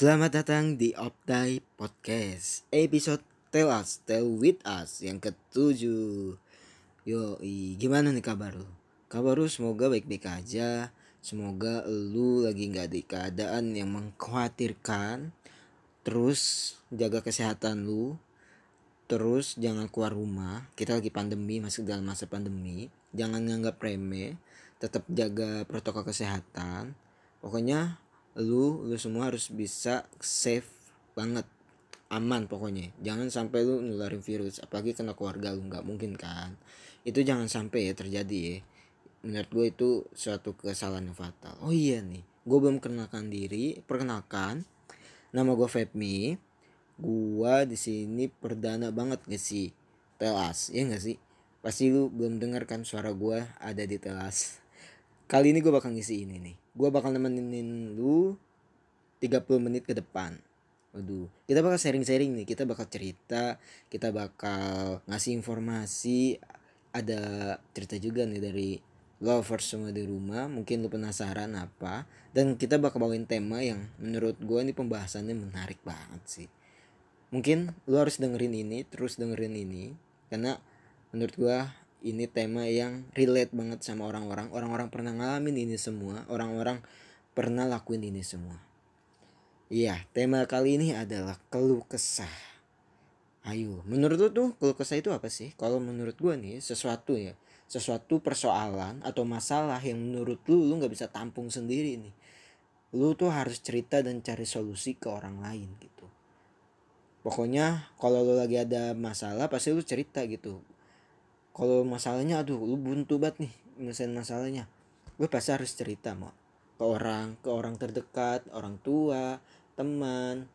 Selamat datang di Optai Podcast Episode Tell Us, Tell With Us Yang ketujuh. Yo, gimana nih kabar lu? Kabar lu semoga baik-baik aja. Semoga lu lagi gak di keadaan yang mengkhawatirkan. Terus jaga kesehatan lu. Terus jangan keluar rumah. Kita lagi pandemi, masih dalam masa pandemi. Jangan nganggap remeh. Tetap jaga protokol kesehatan. Pokoknya lu lu semua harus bisa safe banget. Aman pokoknya. Jangan sampai lu nularin virus. Apalagi kena keluarga lu nggak mungkin kan. Itu jangan sampai ya terjadi ya. Menurut gue itu suatu kesalahan yang fatal. Oh iya nih gue belum kenalkan diri perkenalkan. Nama gue Febmi. Gue di sini perdana banget gak sih? Telas ya gak sih? Pasti lu belum dengarkan suara gue ada di telas. Kali ini gue bakal ngisi ini nih gue bakal nemenin lu 30 menit ke depan. Waduh, kita bakal sharing-sharing nih, kita bakal cerita, kita bakal ngasih informasi, ada cerita juga nih dari lovers semua di rumah, mungkin lu penasaran apa, dan kita bakal bawain tema yang menurut gue ini pembahasannya menarik banget sih. Mungkin lu harus dengerin ini, terus dengerin ini, karena menurut gue ini tema yang relate banget sama orang-orang. Orang-orang pernah ngalamin ini semua. Orang-orang pernah lakuin ini semua. Iya tema kali ini adalah keluh kesah. Ayo menurut lu tuh keluh kesah itu apa sih? Kalau menurut gua nih sesuatu ya. Sesuatu persoalan atau masalah yang menurut lu lu nggak bisa tampung sendiri nih. Lu tuh harus cerita dan cari solusi ke orang lain gitu. Pokoknya kalau lu lagi ada masalah pasti lu cerita gitu kalau masalahnya aduh lu buntu banget nih nyelesain masalahnya. Gue pasti harus cerita mau ke orang ke orang terdekat orang tua teman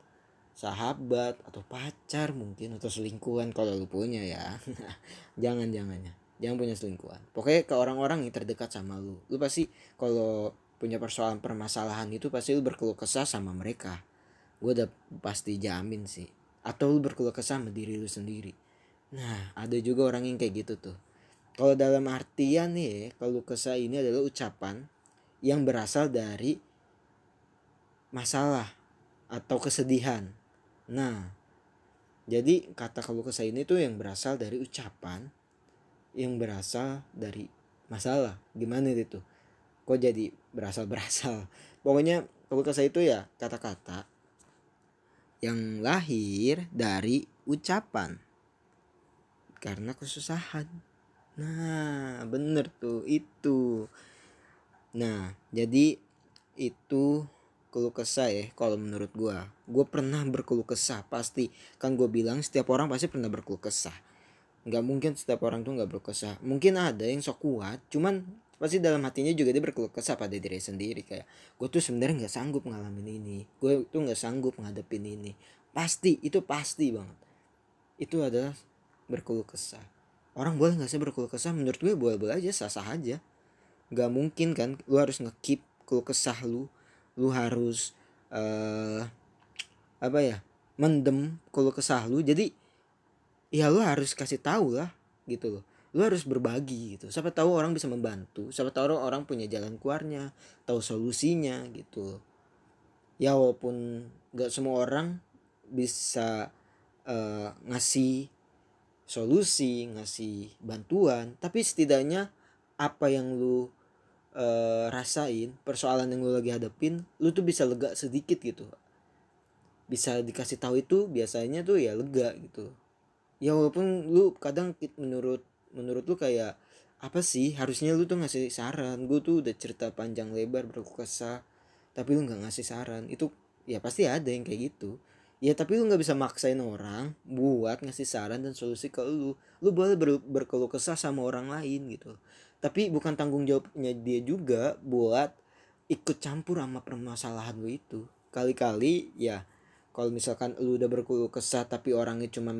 sahabat atau pacar mungkin atau selingkuhan kalau lu punya ya. Jangan jangan ya. Jangan punya selingkuhan. Pokoknya ke orang-orang yang terdekat sama lu. Lu pasti kalau punya persoalan permasalahan itu pasti lu berkeluh kesah sama mereka. Gue udah pasti jamin sih. Atau lu berkeluh kesah sama diri lu sendiri Nah, ada juga orang yang kayak gitu tuh. Kalau dalam artian nih, kalau kesah ini adalah ucapan yang berasal dari masalah atau kesedihan. Nah, jadi kata kalau kesah ini tuh yang berasal dari ucapan yang berasal dari masalah. Gimana itu? Kok jadi berasal-berasal? Pokoknya kalau kesah itu ya kata-kata yang lahir dari ucapan karena kesusahan. Nah, bener tuh itu. Nah, jadi itu keluh kesah ya kalau menurut gua. Gua pernah berkeluh kesah pasti. Kan gue bilang setiap orang pasti pernah berkeluh kesah. Gak mungkin setiap orang tuh gak berkeluh kesah. Mungkin ada yang sok kuat, cuman pasti dalam hatinya juga dia berkeluh kesah pada diri sendiri kayak gue tuh sebenarnya nggak sanggup ngalamin ini gue tuh nggak sanggup ngadepin ini pasti itu pasti banget itu adalah berkeluh kesah. Orang boleh nggak sih berkeluh kesah? Menurut gue boleh boleh aja sah sah aja. Nggak mungkin kan lu harus ngekip keluh kesah lu. Lu harus uh, apa ya mendem keluh kesah lu. Jadi ya lu harus kasih tahu lah gitu loh. Lu harus berbagi gitu. Siapa tahu orang bisa membantu. Siapa tahu orang punya jalan keluarnya tahu solusinya gitu ya walaupun nggak semua orang bisa uh, ngasih solusi, ngasih bantuan, tapi setidaknya apa yang lu uh, rasain, persoalan yang lu lagi hadapin, lu tuh bisa lega sedikit gitu. Bisa dikasih tahu itu biasanya tuh ya lega gitu. Ya walaupun lu kadang menurut menurut lu kayak apa sih? Harusnya lu tuh ngasih saran. Gue tuh udah cerita panjang lebar berkesah tapi lu nggak ngasih saran. Itu ya pasti ada yang kayak gitu ya tapi lu nggak bisa maksain orang buat ngasih saran dan solusi ke lu. Lu boleh ber berkeluh kesah sama orang lain gitu. Tapi bukan tanggung jawabnya dia juga buat ikut campur sama permasalahan lu itu. Kali-kali ya kalau misalkan lu udah berkeluh kesah tapi orangnya cuma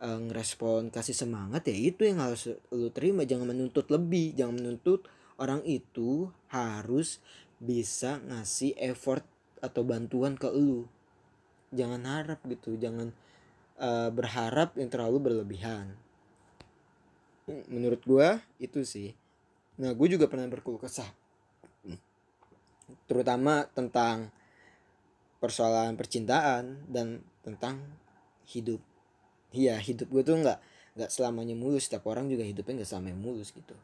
uh, ngerespon kasih semangat ya itu yang harus lu terima. Jangan menuntut lebih. Jangan menuntut orang itu harus bisa ngasih effort atau bantuan ke lu jangan harap gitu jangan uh, berharap yang terlalu berlebihan. Menurut gue itu sih. Nah gue juga pernah berkeluh kesah. Terutama tentang persoalan percintaan dan tentang hidup. Iya hidup gue tuh nggak nggak selamanya mulus. Setiap orang juga hidupnya nggak selamanya mulus gitu.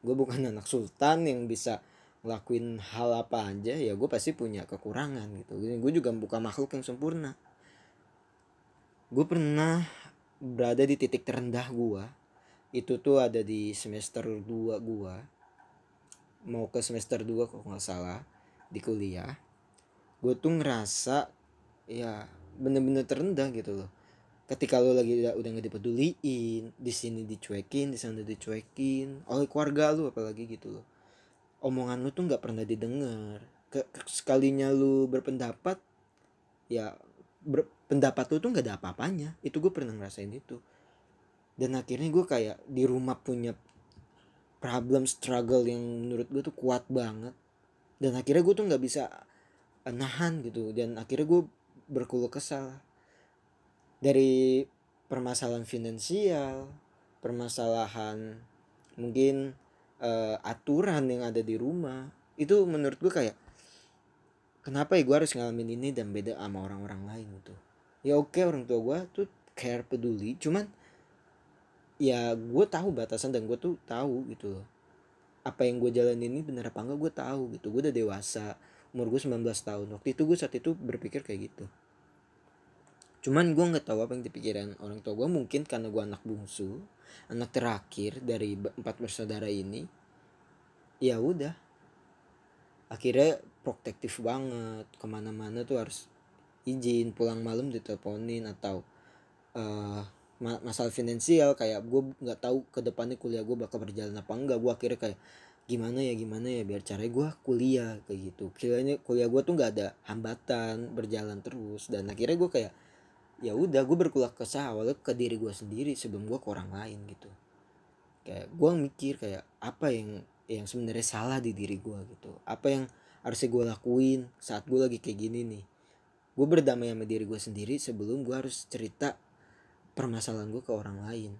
Gue bukan anak sultan yang bisa ngelakuin hal apa aja ya gue pasti punya kekurangan gitu. Gue juga bukan makhluk yang sempurna. Gue pernah berada di titik terendah gue itu tuh ada di semester 2 gue mau ke semester 2 kalau nggak salah di kuliah. Gue tuh ngerasa ya bener-bener terendah gitu loh. Ketika lo lagi udah, nggak dipeduliin di sini dicuekin di sana dicuekin oleh keluarga lu apalagi gitu loh omongan lu tuh nggak pernah didengar. Ke, sekalinya lu berpendapat ya ber, pendapat lu tuh nggak ada apa-apanya. Itu gue pernah ngerasain itu. Dan akhirnya gue kayak di rumah punya problem struggle yang menurut gue tuh kuat banget. Dan akhirnya gue tuh nggak bisa nahan gitu. Dan akhirnya gue berkeluh kesal dari permasalahan finansial permasalahan mungkin uh, aturan yang ada di rumah. Itu menurut gue kayak kenapa ya gue harus ngalamin ini dan beda sama orang-orang lain gitu? Ya oke orang tua gue tuh care peduli. Cuman ya gue tahu batasan dan gue tuh tahu gitu apa yang gue jalanin ini bener apa enggak gue tahu gitu. Gue udah dewasa umur gue 19 tahun. Waktu itu gue saat itu berpikir kayak gitu. Cuman gue nggak tahu apa yang dipikiran orang tua gue mungkin karena gue anak bungsu anak terakhir dari empat bersaudara ini ya udah. Akhirnya protektif banget ke mana-mana tuh harus izin pulang malam diteleponin atau uh, masalah finansial kayak gue nggak tahu ke depannya kuliah gue bakal berjalan apa enggak. Gue akhirnya kayak gimana ya gimana ya biar caranya gue kuliah kayak gitu. Kiranya kuliah gue tuh nggak ada hambatan berjalan terus. Dan akhirnya gue kayak ya udah gue berkulah kesah awalnya ke diri gue sendiri sebelum gue ke orang lain gitu. Kayak gue mikir kayak apa yang yang sebenarnya salah di diri gue gitu. Apa yang harusnya gue lakuin saat gue lagi kayak gini nih? Gue berdamai sama diri gue sendiri sebelum gue harus cerita permasalahan gue ke orang lain.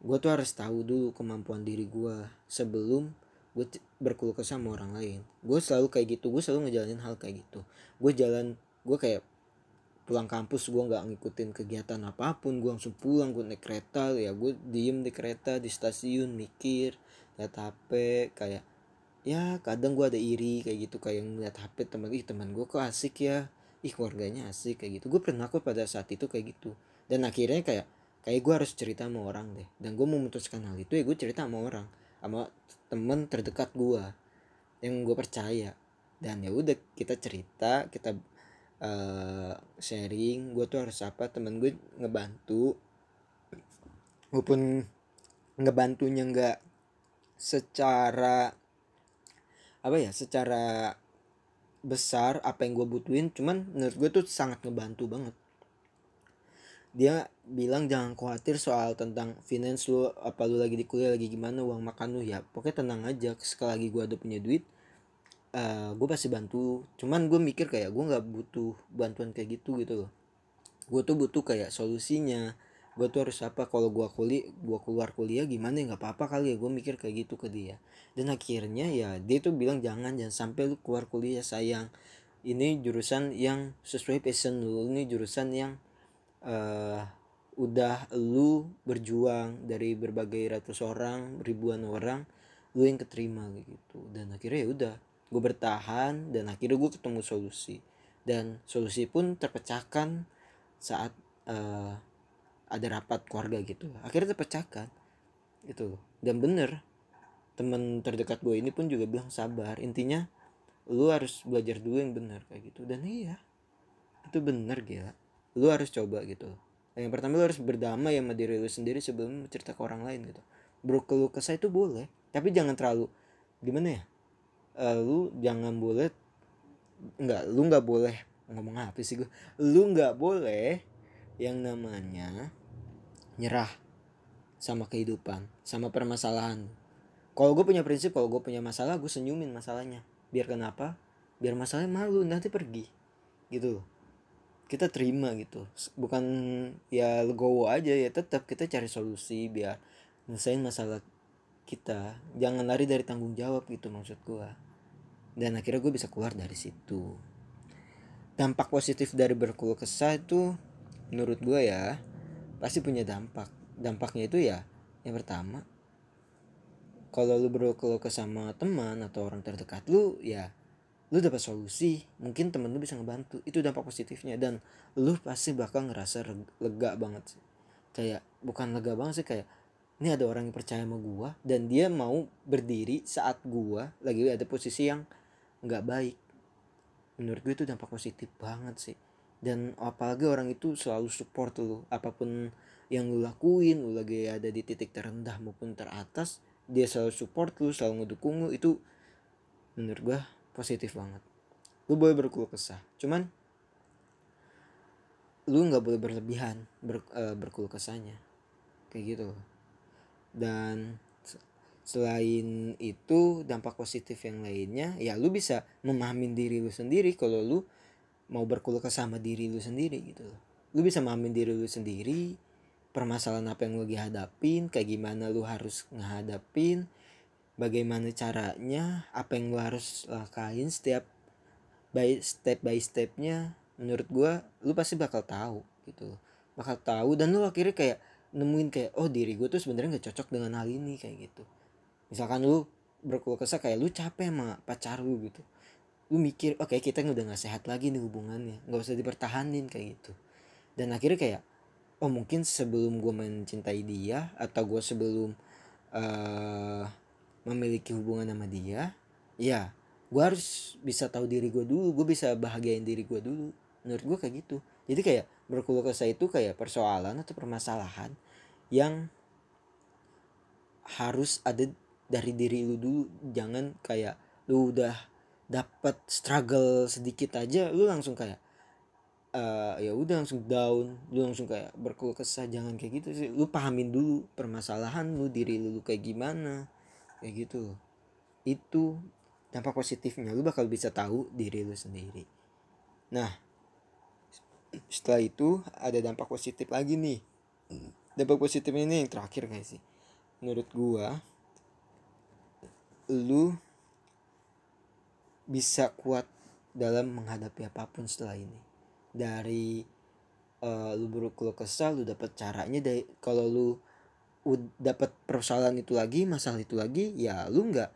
Gue tuh harus tahu dulu kemampuan diri gue sebelum gue berkeluh kesah sama orang lain. Gue selalu kayak gitu gue selalu ngejalanin hal kayak gitu. Gue jalan gue kayak pulang kampus gue nggak ngikutin kegiatan apa pun gue langsung pulang gue naik kereta ya gue diem di kereta di stasiun mikir lihat hp kayak ya kadang gue ada iri kayak gitu kayak ngeliat hp teman ih teman gue kok asik ya? Ih keluarganya asik kayak gitu. Gue pernah kok pada saat itu kayak gitu. Dan akhirnya kayak kayak gue harus cerita sama orang deh. Dan gue memutuskan hal itu ya gue cerita sama orang sama temen terdekat gue yang gue percaya. Dan ya udah kita cerita kita uh, sharing gue tuh harus apa temen gue ngebantu. Walaupun ngebantunya nggak secara apa ya secara besar apa yang gue butuhin cuman menurut gue tuh sangat ngebantu banget. Dia bilang jangan khawatir soal tentang finance lu apa lu lagi di kuliah lagi gimana uang makan lu ya pokoknya tenang aja sekali lagi gue ada punya duit uh, eh, gue pasti bantu. Cuman gue mikir kayak gue nggak butuh bantuan kayak gitu gitu loh. Gue tuh butuh kayak solusinya. Gue tuh harus apa kalau gue kuliah gue keluar kuliah gimana ya nggak apa-apa kali ya. Gue mikir kayak gitu ke dia. Dan akhirnya ya dia tuh bilang jangan jangan sampai lu keluar kuliah sayang. Ini jurusan yang sesuai passion lu. Ini jurusan yang uh, udah lu berjuang dari berbagai ratus orang ribuan orang lu yang keterima gitu. Dan akhirnya ya udah gue bertahan dan akhirnya gue ketemu solusi. Dan solusi pun terpecahkan saat uh, ada rapat keluarga gitu. Akhirnya terpecahkan. Itu. Dan bener teman terdekat gue ini pun juga bilang sabar. Intinya lu harus belajar dulu yang benar kayak gitu. Dan iya itu bener gila. Lu harus coba gitu. Yang pertama lu harus berdamai sama diri lu sendiri sebelum cerita ke orang lain gitu. Berkeluh kesah itu boleh tapi jangan terlalu gimana ya uh, lu jangan boleh nggak lu nggak boleh ngomong apa sih gue lu nggak boleh yang namanya nyerah sama kehidupan sama permasalahan. Kalau gue punya prinsip kalau gue punya masalah gue senyumin masalahnya. Biar kenapa? Biar masalahnya malu nanti pergi. Gitu kita terima gitu. Bukan ya legowo aja ya tetap kita cari solusi biar nyelesain masalah kita. Jangan lari dari tanggung jawab gitu maksud gue dan akhirnya gue bisa keluar dari situ. Dampak positif dari berkeluh kesah itu menurut gue ya pasti punya dampak. Dampaknya itu ya yang pertama kalau lu berkeluh kesah sama teman atau orang terdekat lu ya lu dapat solusi. Mungkin temen lu bisa ngebantu. Itu dampak positifnya. Dan lu pasti bakal ngerasa lega banget sih. Kayak bukan lega banget sih kayak ini ada orang yang percaya sama gua dan dia mau berdiri saat gua lagi ada posisi yang nggak baik. Menurut gue itu dampak positif banget sih. Dan apalagi orang itu selalu support lu apa pun yang lu lakuin lu lagi ada di titik terendah maupun teratas dia selalu support lu selalu ngedukung lu itu menurut gue positif banget. Lu boleh berkeluh kesah cuman lu nggak boleh berlebihan ber, uh, berkeluh kesahnya. Kayak gitu dan selain itu dampak positif yang lainnya ya lu bisa memahami diri lu sendiri kalau lu mau berkeluh kesah sama diri lu sendiri gitu lu bisa memahami diri lu sendiri permasalahan apa yang lu lagi hadapin kayak gimana lu harus ngehadapin bagaimana caranya apa yang lu harus lakuin setiap by step by stepnya menurut gua lu pasti bakal tahu gitu bakal tahu dan lu akhirnya kayak nemuin kayak oh diri gue tuh sebenarnya nggak cocok dengan hal ini kayak gitu misalkan lu berkeluh kesah kayak lu capek sama pacar lu gitu. Lu mikir oke okay, kita udah nggak sehat lagi nih hubungannya. Nggak usah dipertahanin kayak gitu. Dan akhirnya kayak oh mungkin sebelum gue mencintai dia atau gue sebelum uh, memiliki hubungan sama dia ya gue harus bisa tahu diri gue dulu. Gue bisa bahagiain diri gue dulu. Menurut gue kayak gitu. Jadi kayak berkeluh kesah itu kayak persoalan atau permasalahan yang harus ada dari diri lu dulu jangan kayak lu udah dapat struggle sedikit aja lu langsung kayak uh, ya udah langsung down lu langsung kayak berkeluh kesah jangan kayak gitu sih. Lu pahamin dulu permasalahan lu diri lu kayak gimana kayak gitu itu dampak positifnya lu bakal bisa tahu diri lu sendiri. Nah setelah itu ada dampak positif lagi nih. Dampak positif ini yang terakhir guys sih. Menurut gua lu bisa kuat dalam menghadapi apa pun setelah ini. Dari uh, lu berkeluh kesal lu dapat caranya dari kalau lu dapat persoalan itu lagi masalah itu lagi ya lu nggak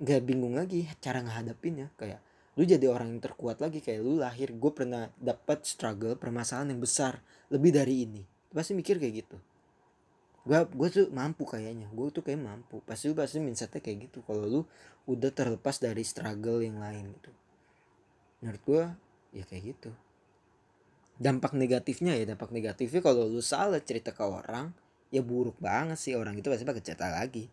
nggak bingung lagi cara menghadapinnya kayak lu jadi orang yang terkuat lagi. Kayak lu lahir gue pernah dapat struggle permasalahan yang besar lebih dari ini. Pasti mikir kayak gitu gue gue tuh mampu kayaknya. Gue tuh kayak mampu. Pasti lu pasti mindsetnya kayak gitu. Kalau lu udah terlepas dari struggle yang lain gitu. Menurut gue ya kayak gitu. Dampak negatifnya ya dampak negatifnya kalau lu salah cerita ke orang ya buruk banget sih. Orang itu pasti bakal cerita lagi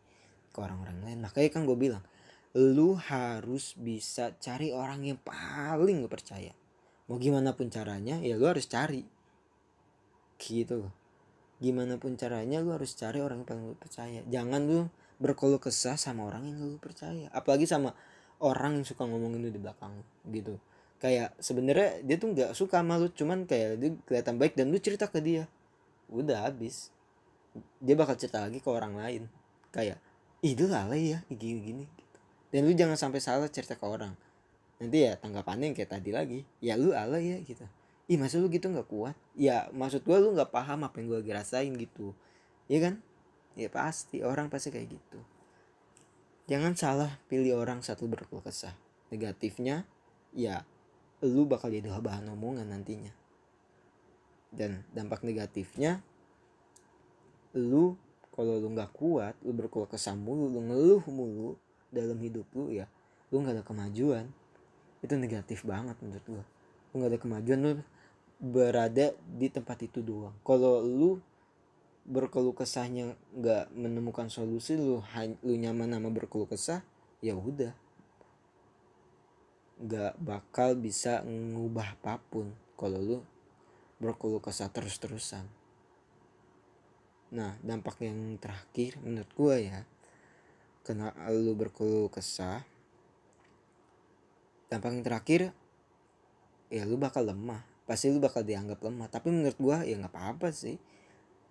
ke orang-orang lain. Makanya kan gue bilang lu harus bisa cari orang yang paling lu percaya. Mau gimana pun caranya ya lu harus cari. Gitu gimana pun caranya lu harus cari orang yang paling lu percaya. Jangan lu berkeluh kesah sama orang yang lu percaya. Apalagi sama orang yang suka ngomongin lu di belakang gitu. Kayak sebenarnya dia tuh nggak suka sama lu cuman kayak dia kelihatan baik dan lu cerita ke dia. Udah habis. Dia bakal cerita lagi ke orang lain. Kayak itu alay ya gini gini dan lu jangan sampai salah cerita ke orang. Nanti ya tanggapannya yang kayak tadi lagi. Ya lu ala ya gitu ih masa lu gitu nggak kuat? Ya maksud gua lu nggak paham apa yang gua lagi rasain gitu. Ya kan? Ya pasti. Orang pasti kayak gitu. Jangan salah pilih orang satu berkeluh kesah. Negatifnya ya lu bakal jadi bahan omongan nantinya. Dan dampak negatifnya lu kalau lu nggak kuat lu berkeluh kesah mulu lu ngeluh mulu dalam hidup lu ya lu nggak ada kemajuan. Itu negatif banget menurut gua. Lu nggak ada kemajuan lu berada di tempat itu doang. Kalau lu berkeluh kesahnya nggak menemukan solusi lu lu nyaman sama berkeluh kesah ya udah. Nggak bakal bisa ngubah apa pun kalau lu berkeluh kesah terus-terusan. Nah dampak yang terakhir menurut gua ya kena lu berkeluh kesah dampak yang terakhir ya lu bakal lemah pasti lu bakal dianggap lemah. Tapi menurut gua ya nggak apa-apa sih.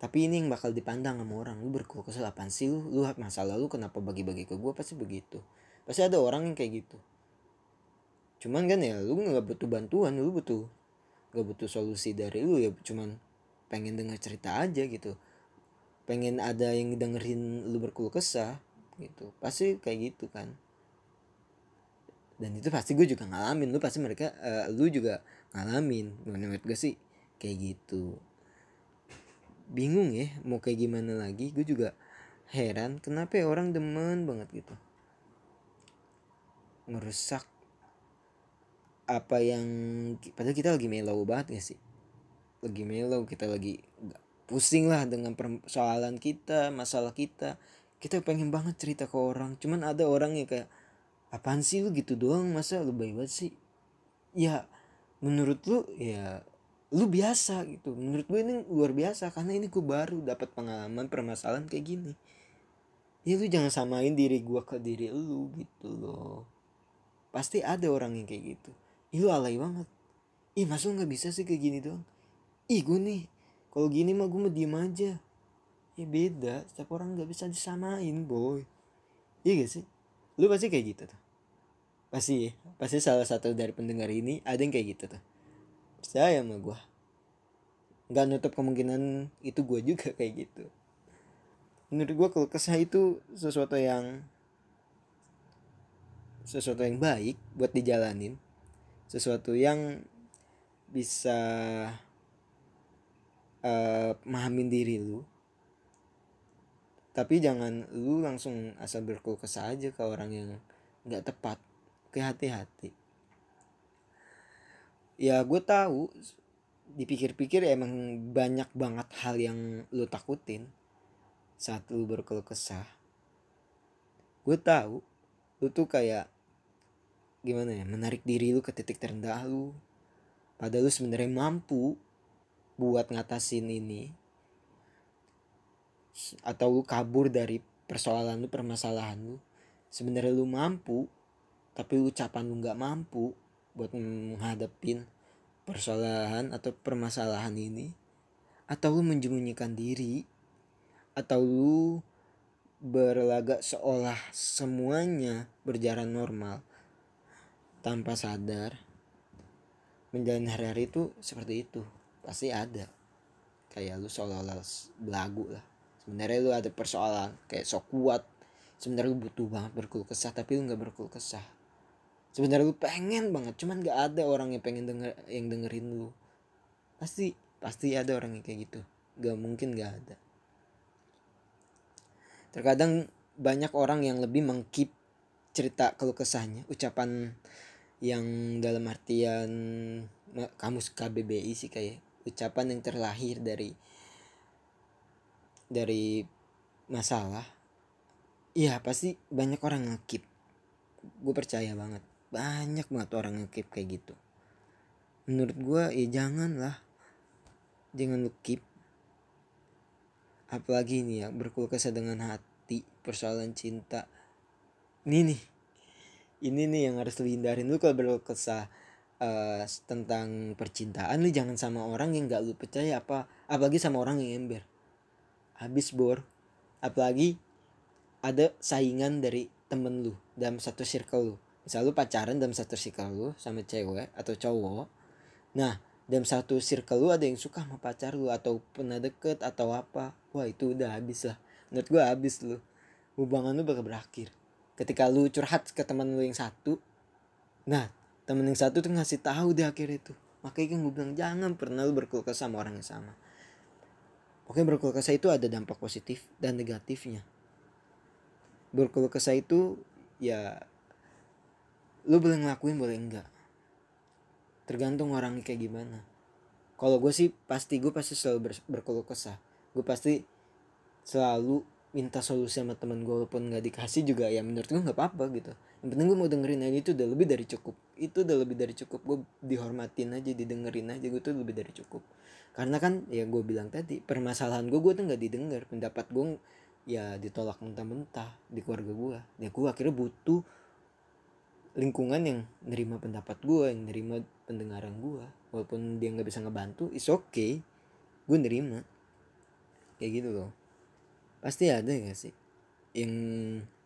Tapi ini yang bakal dipandang sama orang. Lu berkeluh kesah apa sih lu lu masalah lu kenapa bagi-bagi ke gua? Pasti begitu. Pasti ada orang yang kayak gitu. Cuman kan ya lu nggak butuh bantuan lu butuh nggak butuh solusi dari lu ya. Cuman pengen dengar cerita aja gitu. Pengen ada yang dengerin lu berkeluh kesah gitu. Pasti kayak gitu kan. Dan itu pasti gue juga ngalamin. Lu pasti mereka uh, lu juga ngalamin. Menurut gue sih kayak gitu. Bingung ya mau kayak gimana lagi. Gue juga heran kenapa ya orang demen banget gitu? Ngerusak apa yang padahal kita lagi melow banget ya sih? Lagi melow kita lagi pusing lah dengan persoalan kita masalah kita. Kita pengen banget cerita ke orang cuman ada orang yang kayak apaan sih lu gitu doang? Masa lu baik banget sih? Ya menurut lu ya lu biasa gitu. Menurut gue ini luar biasa karena ini gue baru dapat pengalaman permasalahan kayak gini. Ya lu jangan samain diri gue ke diri lu gitu loh. Pasti ada orang yang kayak gitu. Ih lu alay banget. Ih masa nggak bisa sih kayak gini doang? Ih gue nih kalau gini mah gue mau diem aja. Ya beda. Setiap orang nggak bisa disamain boy. Iya gak sih? Lu pasti kayak gitu tuh pasti pasti salah satu dari pendengar ini ada yang kayak gitu tuh. Percaya sama gue nggak nutup kemungkinan itu gue juga kayak gitu. Menurut gue kalau kesah itu sesuatu yang sesuatu yang baik buat dijalanin. Sesuatu yang bisa uh, mahamin diri lu. Tapi jangan lu langsung asal berkeluh kesah aja ke orang yang nggak tepat Oke hati-hati. Ya gue tahu dipikir-pikir emang banyak banget hal yang lu takutin saat lu berkeluh kesah. Gue tahu lu tuh kayak gimana ya menarik diri lu ke titik terendah lu. Padahal lu sebenarnya mampu buat ngatasin ini atau lu kabur dari persoalan lu permasalahan lu sebenarnya lu mampu tapi ucapan lu nggak mampu buat menghadapin persoalan atau permasalahan ini. Atau lu menjemunyikan diri. Atau lu berlagak seolah semuanya berjalan normal tanpa sadar. Menjalani hari-hari itu seperti itu. Pasti ada. Kayak lu seolah-olah belagu lah. Sebenarnya lu ada persoalan kayak sok kuat. Sebenarnya lu butuh banget berkeluh kesah tapi lu nggak berkeluh kesah sebenarnya lu pengen banget cuman gak ada orang yang pengen denger yang dengerin lu. Pasti pasti ada orang yang kayak gitu. Gak mungkin gak ada. Terkadang banyak orang yang lebih mengkip cerita keluh kesahnya ucapan yang dalam artian kamus KBBI sih kayak ucapan yang terlahir dari dari masalah. Iya pasti banyak orang ngekip gue percaya banget banyak banget orang keep kayak gitu. Menurut gue ya jangan lah jangan lu keep. Apalagi ini ya berkeluh kesah dengan hati persoalan cinta. Ini nih. Ini nih yang harus lu hindarin lu kalau berkeluh uh, tentang percintaan lu jangan sama orang yang gak lu percaya apa apalagi sama orang yang ember. Habis bor. Apalagi ada saingan dari temen lu dalam satu circle lu misal lu pacaran dalam satu circle lu sama cewek atau cowok. Nah dalam satu circle lu ada yang suka sama pacar lu atau pernah deket atau apa. Wah itu udah habis lah. Menurut gua habis lu. Hubungan lu bakal berakhir. Ketika lu curhat ke teman lu yang satu nah temen yang satu tuh ngasih tahu di akhir itu. Makanya kan gue bilang jangan pernah lu berkeluh sama orang yang sama. Oke berkeluh itu ada dampak positif dan negatifnya. Berkeluh itu ya lu boleh ngelakuin boleh enggak? Tergantung orang kayak gimana. Kalau gue sih pasti gue pasti selalu ber, berkeluh kesah. Gue pasti selalu minta solusi sama temen gue walaupun nggak dikasih juga ya menurut gue nggak apa-apa gitu. Yang penting gue mau dengerin aja itu udah lebih dari cukup. Itu udah lebih dari cukup. Gue dihormatin aja didengerin aja gue tuh lebih dari cukup. Karena kan ya gue bilang tadi permasalahan gue gue tuh nggak didengar. Pendapat gue ya ditolak mentah-mentah di keluarga gue ya gue akhirnya butuh lingkungan yang nerima pendapat gue yang nerima pendengaran gue walaupun dia nggak bisa ngebantu is okay. Gue nerima. Kayak gitu loh. Pasti ada gak sih yang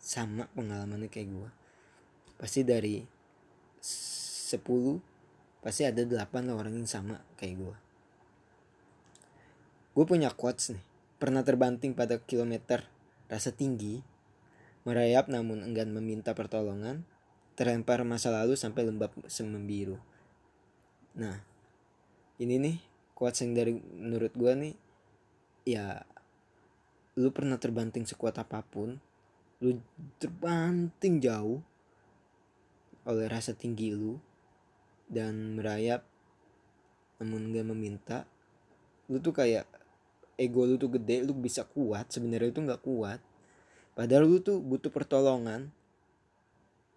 sama pengalamannya kayak gue pasti dari 10 pasti ada 8 orang yang sama kayak gue gue punya quotes nih. Pernah terbanting pada kilometer rasa tinggi merayap namun enggan meminta pertolongan terlempar masa lalu sampai lembab semembiru nah ini nih quotes yang dari menurut gue nih ya lu pernah terbanting sekuat apa pun lu terbanting jauh oleh rasa tinggi lu dan merayap namun gak meminta lu tuh kayak ego lu tuh gede lu bisa kuat sebenarnya itu nggak kuat. Padahal lu tuh butuh pertolongan.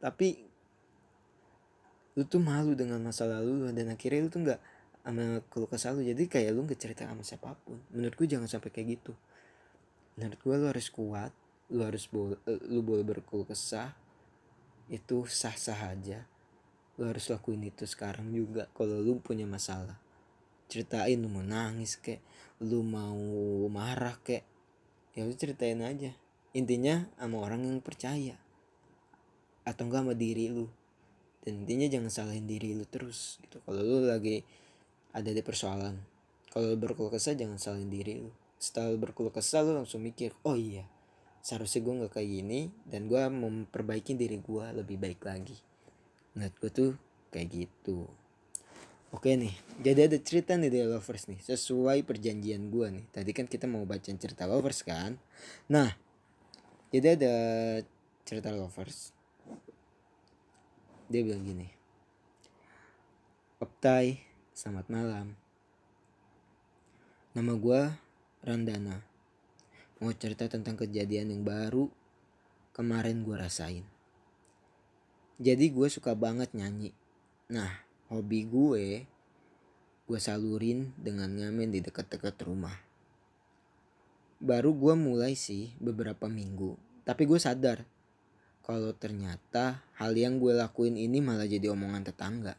Tapi lu tuh malu dengan masa lalu lu dan akhirnya lu tuh nggak sama keluh kesah lu. Jadi kayak lu nggak cerita sama siapa pun. Menurutku jangan sampai kayak gitu. Menurut gue lu harus kuat lu harus boleh lu boleh berkeluh kesah. Itu sah sah aja. Lu harus lakuin itu sekarang juga kalau lu punya masalah. Ceritain lu mau nangis kek lu mau marah kek ya lu ceritain aja. Intinya sama orang yang percaya atau enggak sama diri lu dan intinya jangan salahin diri lu terus gitu. Kalau lu lagi ada di persoalan kalau berkeluh kesah jangan salahin diri lu. Setelah berkeluh kesah lu langsung mikir oh iya seharusnya gue nggak kayak gini dan gue memperbaiki diri gue lebih baik lagi. Menurut gue tuh kayak gitu. Oke nih jadi ada cerita nih dari lovers nih sesuai perjanjian gue nih. Tadi kan kita mau baca cerita lovers kan? Nah jadi ada cerita lovers dia bilang gini Optai selamat malam. Nama gue Randana. Mau cerita tentang kejadian yang baru kemarin gue rasain. Jadi gue suka banget nyanyi. Nah hobi gue gue salurin dengan ngamen di dekat-dekat rumah. Baru gue mulai sih beberapa minggu tapi gue sadar kalau ternyata hal yang gue lakuin ini malah jadi omongan tetangga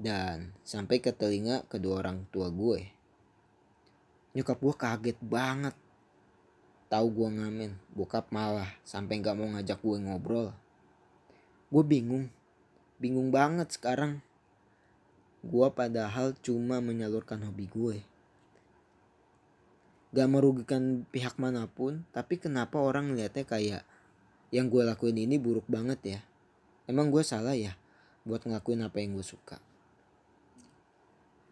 dan sampai ke telinga kedua orang tua gue. Nyokap gue kaget banget tahu gue ngamen, bokap malah sampai nggak mau ngajak gue ngobrol. Gue bingung, bingung banget sekarang. Gue padahal cuma menyalurkan hobi gue. Gak merugikan pihak mana pun, tapi kenapa orang ngeliatnya kayak yang gue lakuin ini buruk banget ya? Emang gue salah ya buat ngelakuin apa yang gue suka?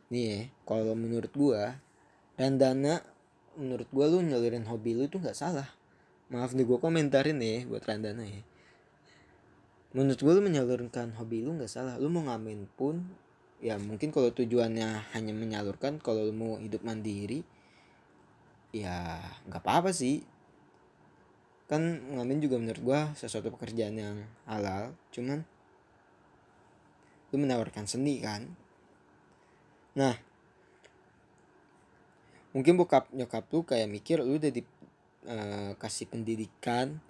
nih ya kalau menurut gua Randana menurut gua lu nyalirin hobi lu itu nggak salah maaf nih gua komentarin ya buat Randana ya menurut gua lu menyalurkan hobi lu nggak salah lu mau ngamen pun ya mungkin kalau tujuannya hanya menyalurkan kalau lu mau hidup mandiri ya nggak apa-apa sih kan ngamen juga menurut gua sesuatu pekerjaan yang halal cuman lu menawarkan seni kan Nah, mungkin bokap nyokap tuh kayak mikir lu udah dikasih uh, pendidikan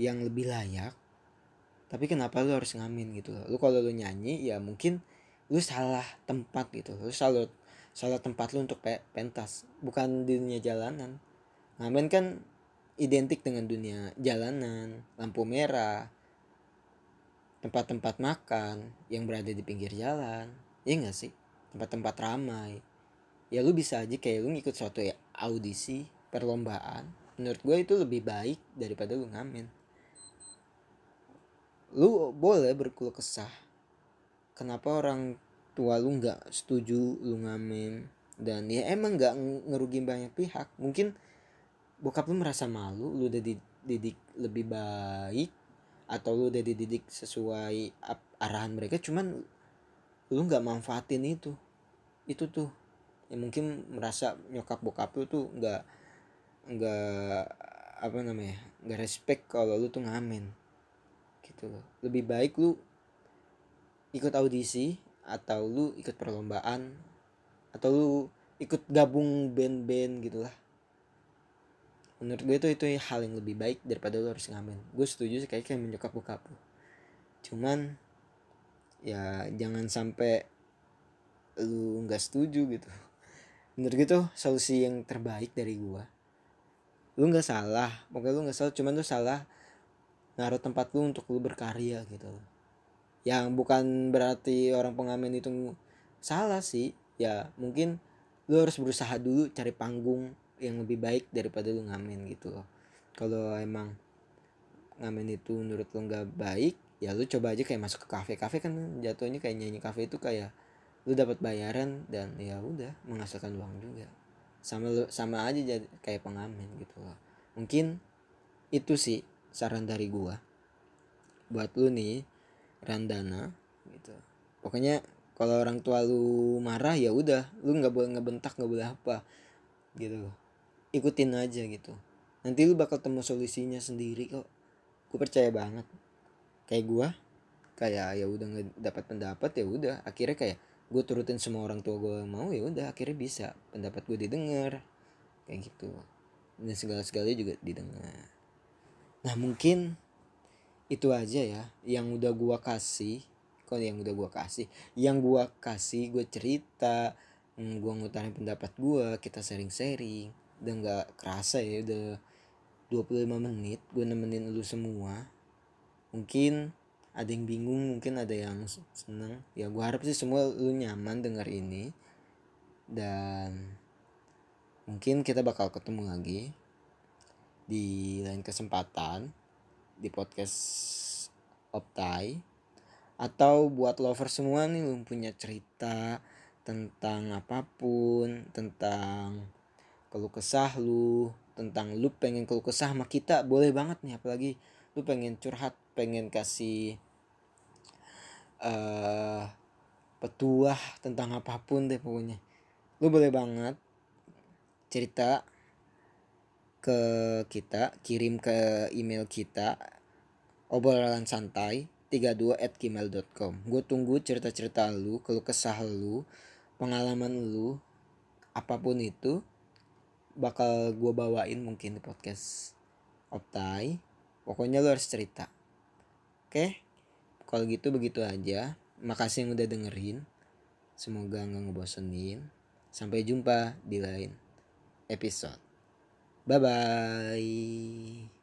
yang lebih layak. Tapi kenapa lu harus ngamen gitu loh. Lu kalau lu nyanyi ya mungkin lu salah tempat gitu. Lu salah salah tempat lu untuk pe pentas, bukan di dunia jalanan. Ngamen kan identik dengan dunia jalanan, lampu merah, tempat-tempat makan yang berada di pinggir jalan. Iya gak sih? tempat-tempat ramai ya lu bisa aja kayak lu ngikut suatu ya audisi perlombaan menurut gue itu lebih baik daripada lu ngamen lu boleh berkeluh kesah kenapa orang tua lu nggak setuju lu ngamen dan ya emang nggak ngerugi banyak pihak mungkin bokap lu merasa malu lu udah dididik lebih baik atau lu udah dididik sesuai arahan mereka cuman lu nggak manfaatin itu. Itu tuh ya mungkin merasa nyokap bokap lu tuh nggak nggak apa namanya nggak respect kalau lu tuh ngamen gitu loh. Lebih baik lu ikut audisi atau lu ikut perlombaan atau lu ikut gabung band-band gitulah menurut gue itu itu hal yang lebih baik daripada lu harus ngamen. Gue setuju sih kayak kayak menyokap bokap cuman ya jangan sampai lu nggak setuju gitu. Menurut gitu solusi yang terbaik dari gua lu nggak salah. Pokoknya lu nggak salah cuman lu salah naruh tempat lu untuk lu berkarya gitu. Yang bukan berarti orang pengamen itu salah sih. Ya mungkin lu harus berusaha dulu cari panggung yang lebih baik daripada lu ngamen gitu loh. Kalau emang ngamen itu menurut lu nggak baik ya lu coba aja kayak masuk ke kafe. Kafe kan jatuhnya kayak nyanyi kafe itu kayak lu dapat bayaran dan ya udah menghasilkan uang juga. Sama lu sama aja jadi kayak pengamen gitu loh. Mungkin itu sih saran dari gua. Buat lu nih Randana gitu. Pokoknya kalau orang tua lu marah ya udah lu nggak boleh ngebentak nggak boleh apa gitu ikutin aja gitu. Nanti lu bakal temu solusinya sendiri kok. Gue percaya banget. Kayak gua kayak ya udah nggak dapat pendapat ya udah. Akhirnya kayak gue turutin semua orang tua gue mau ya udah akhirnya bisa. Pendapat gue didengar. Kayak gitu. Dan segala segalanya juga didengar. Nah mungkin itu aja ya yang udah gue kasih. Kok yang udah gue kasih? Yang gue kasih gue cerita hmm, gue ngutarin pendapat gue kita sharing-sharing udah nggak kerasa ya udah 25 menit gue nemenin lu semua. Mungkin ada yang bingung mungkin ada yang seneng. Ya gue harap sih semua lu nyaman denger ini. Dan mungkin kita bakal ketemu lagi di lain kesempatan di podcast Optai. Atau buat lover semua nih lu punya cerita tentang apa pun tentang keluh kesah lu tentang lu pengen keluh kesah sama kita boleh banget nih apalagi lu pengen curhat pengen kasih uh, petuah tentang apa pun deh pokoknya. Lu boleh banget cerita ke kita kirim ke email kita obrolan santai 32 at gmail.com gue tunggu cerita-cerita lu kalau kesah lu pengalaman lu apa pun itu bakal gue bawain mungkin di podcast Optai. Pokoknya lu harus cerita. Oke? Kalau gitu begitu aja. Makasih yang udah dengerin. Semoga nggak ngebosenin. Sampai jumpa di lain episode. Bye bye